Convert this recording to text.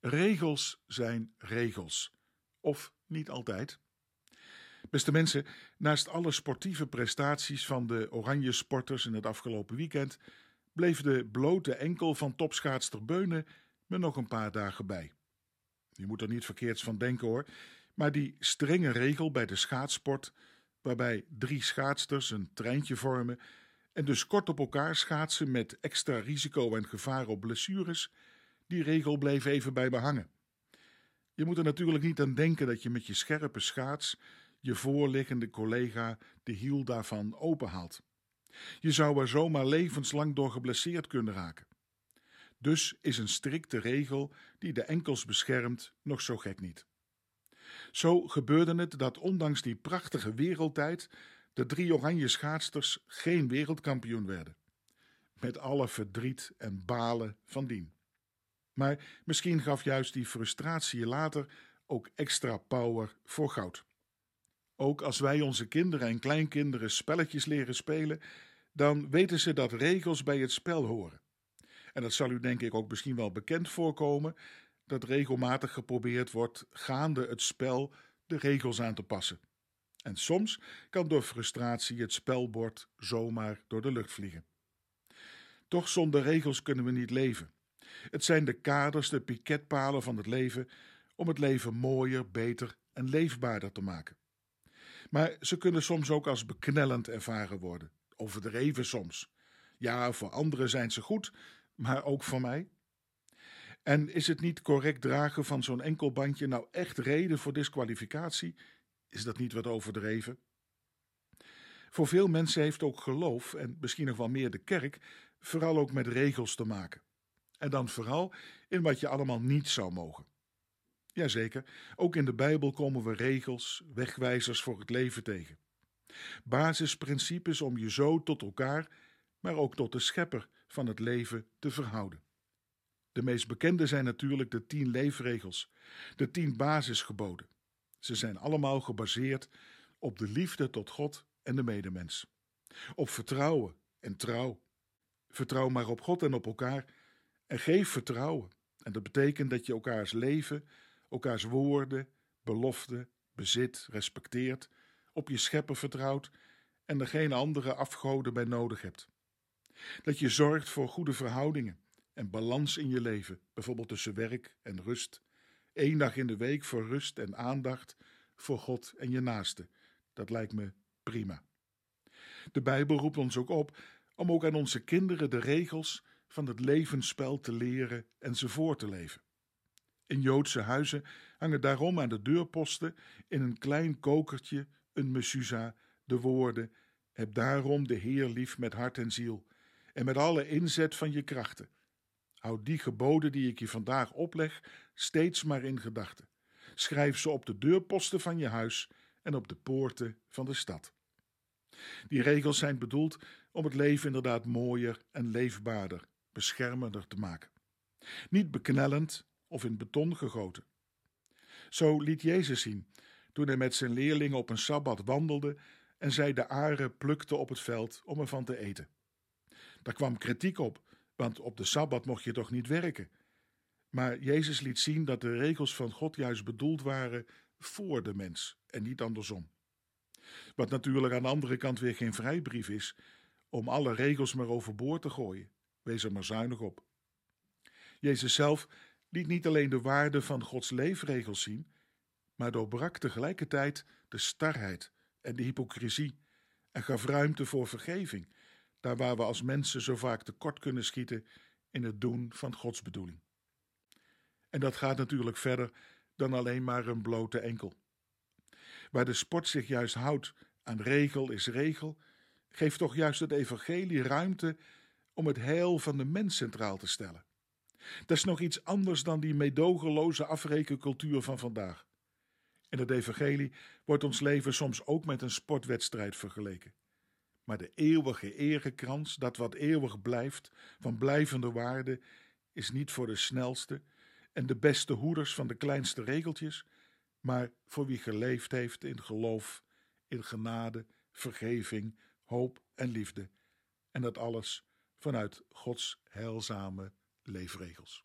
Regels zijn regels. Of niet altijd. Beste mensen, naast alle sportieve prestaties van de oranje sporters in het afgelopen weekend, bleef de blote enkel van topschaatster Beunen me nog een paar dagen bij. Je moet er niet verkeerds van denken hoor, maar die strenge regel bij de schaatsport, waarbij drie schaatsters een treintje vormen en dus kort op elkaar schaatsen met extra risico en gevaar op blessures, die regel bleef even bij me hangen. Je moet er natuurlijk niet aan denken dat je met je scherpe schaats je voorliggende collega de hiel daarvan openhaalt. Je zou er zomaar levenslang door geblesseerd kunnen raken. Dus is een strikte regel die de enkels beschermt nog zo gek niet. Zo gebeurde het dat ondanks die prachtige wereldtijd de drie oranje schaatsters geen wereldkampioen werden. Met alle verdriet en balen van dien. Maar misschien gaf juist die frustratie later ook extra power voor goud. Ook als wij onze kinderen en kleinkinderen spelletjes leren spelen, dan weten ze dat regels bij het spel horen. En dat zal u denk ik ook misschien wel bekend voorkomen, dat regelmatig geprobeerd wordt gaande het spel de regels aan te passen. En soms kan door frustratie het spelbord zomaar door de lucht vliegen. Toch zonder regels kunnen we niet leven. Het zijn de kaders, de piketpalen van het leven om het leven mooier, beter en leefbaarder te maken. Maar ze kunnen soms ook als beknellend ervaren worden, overdreven soms. Ja, voor anderen zijn ze goed, maar ook voor mij. En is het niet correct dragen van zo'n enkelbandje nou echt reden voor disqualificatie? Is dat niet wat overdreven? Voor veel mensen heeft ook geloof, en misschien nog wel meer de kerk, vooral ook met regels te maken. En dan vooral in wat je allemaal niet zou mogen. Jazeker, ook in de Bijbel komen we regels, wegwijzers voor het leven tegen. Basisprincipes om je zo tot elkaar, maar ook tot de schepper van het leven te verhouden. De meest bekende zijn natuurlijk de tien leefregels, de tien basisgeboden. Ze zijn allemaal gebaseerd op de liefde tot God en de medemens. Op vertrouwen en trouw. Vertrouw maar op God en op elkaar en geef vertrouwen. En dat betekent dat je elkaars leven, elkaars woorden, beloften, bezit respecteert, op je schepper vertrouwt en er geen andere afgoden bij nodig hebt. Dat je zorgt voor goede verhoudingen en balans in je leven, bijvoorbeeld tussen werk en rust. Eén dag in de week voor rust en aandacht voor God en je naaste. Dat lijkt me prima. De Bijbel roept ons ook op om ook aan onze kinderen de regels van het levensspel te leren en ze voor te leven. In Joodse huizen hangen daarom aan de deurposten in een klein kokertje een mesuza de woorden: Heb daarom de Heer lief met hart en ziel en met alle inzet van je krachten. Houd die geboden die ik je vandaag opleg steeds maar in gedachten. Schrijf ze op de deurposten van je huis en op de poorten van de stad. Die regels zijn bedoeld om het leven inderdaad mooier en leefbaarder, beschermender te maken. Niet beknellend of in beton gegoten. Zo liet Jezus zien toen hij met zijn leerlingen op een sabbat wandelde en zij de aren plukte op het veld om ervan te eten. Daar kwam kritiek op, want op de sabbat mocht je toch niet werken. Maar Jezus liet zien dat de regels van God juist bedoeld waren voor de mens en niet andersom. Wat natuurlijk aan de andere kant weer geen vrijbrief is om alle regels maar overboord te gooien. Wees er maar zuinig op. Jezus zelf liet niet alleen de waarde van Gods leefregels zien, maar doorbrak tegelijkertijd de starheid en de hypocrisie en gaf ruimte voor vergeving, daar waar we als mensen zo vaak tekort kunnen schieten in het doen van Gods bedoeling. En dat gaat natuurlijk verder dan alleen maar een blote enkel. Waar de sport zich juist houdt aan regel is regel, geeft toch juist het evangelie ruimte om het heil van de mens centraal te stellen. Dat is nog iets anders dan die meedogenloze afrekencultuur van vandaag. In het evangelie wordt ons leven soms ook met een sportwedstrijd vergeleken. Maar de eeuwige erekrans, dat wat eeuwig blijft, van blijvende waarde, is niet voor de snelste en de beste hoeders van de kleinste regeltjes, maar voor wie geleefd heeft in geloof, in genade, vergeving, hoop en liefde. En dat alles vanuit Gods heilzame leefregels.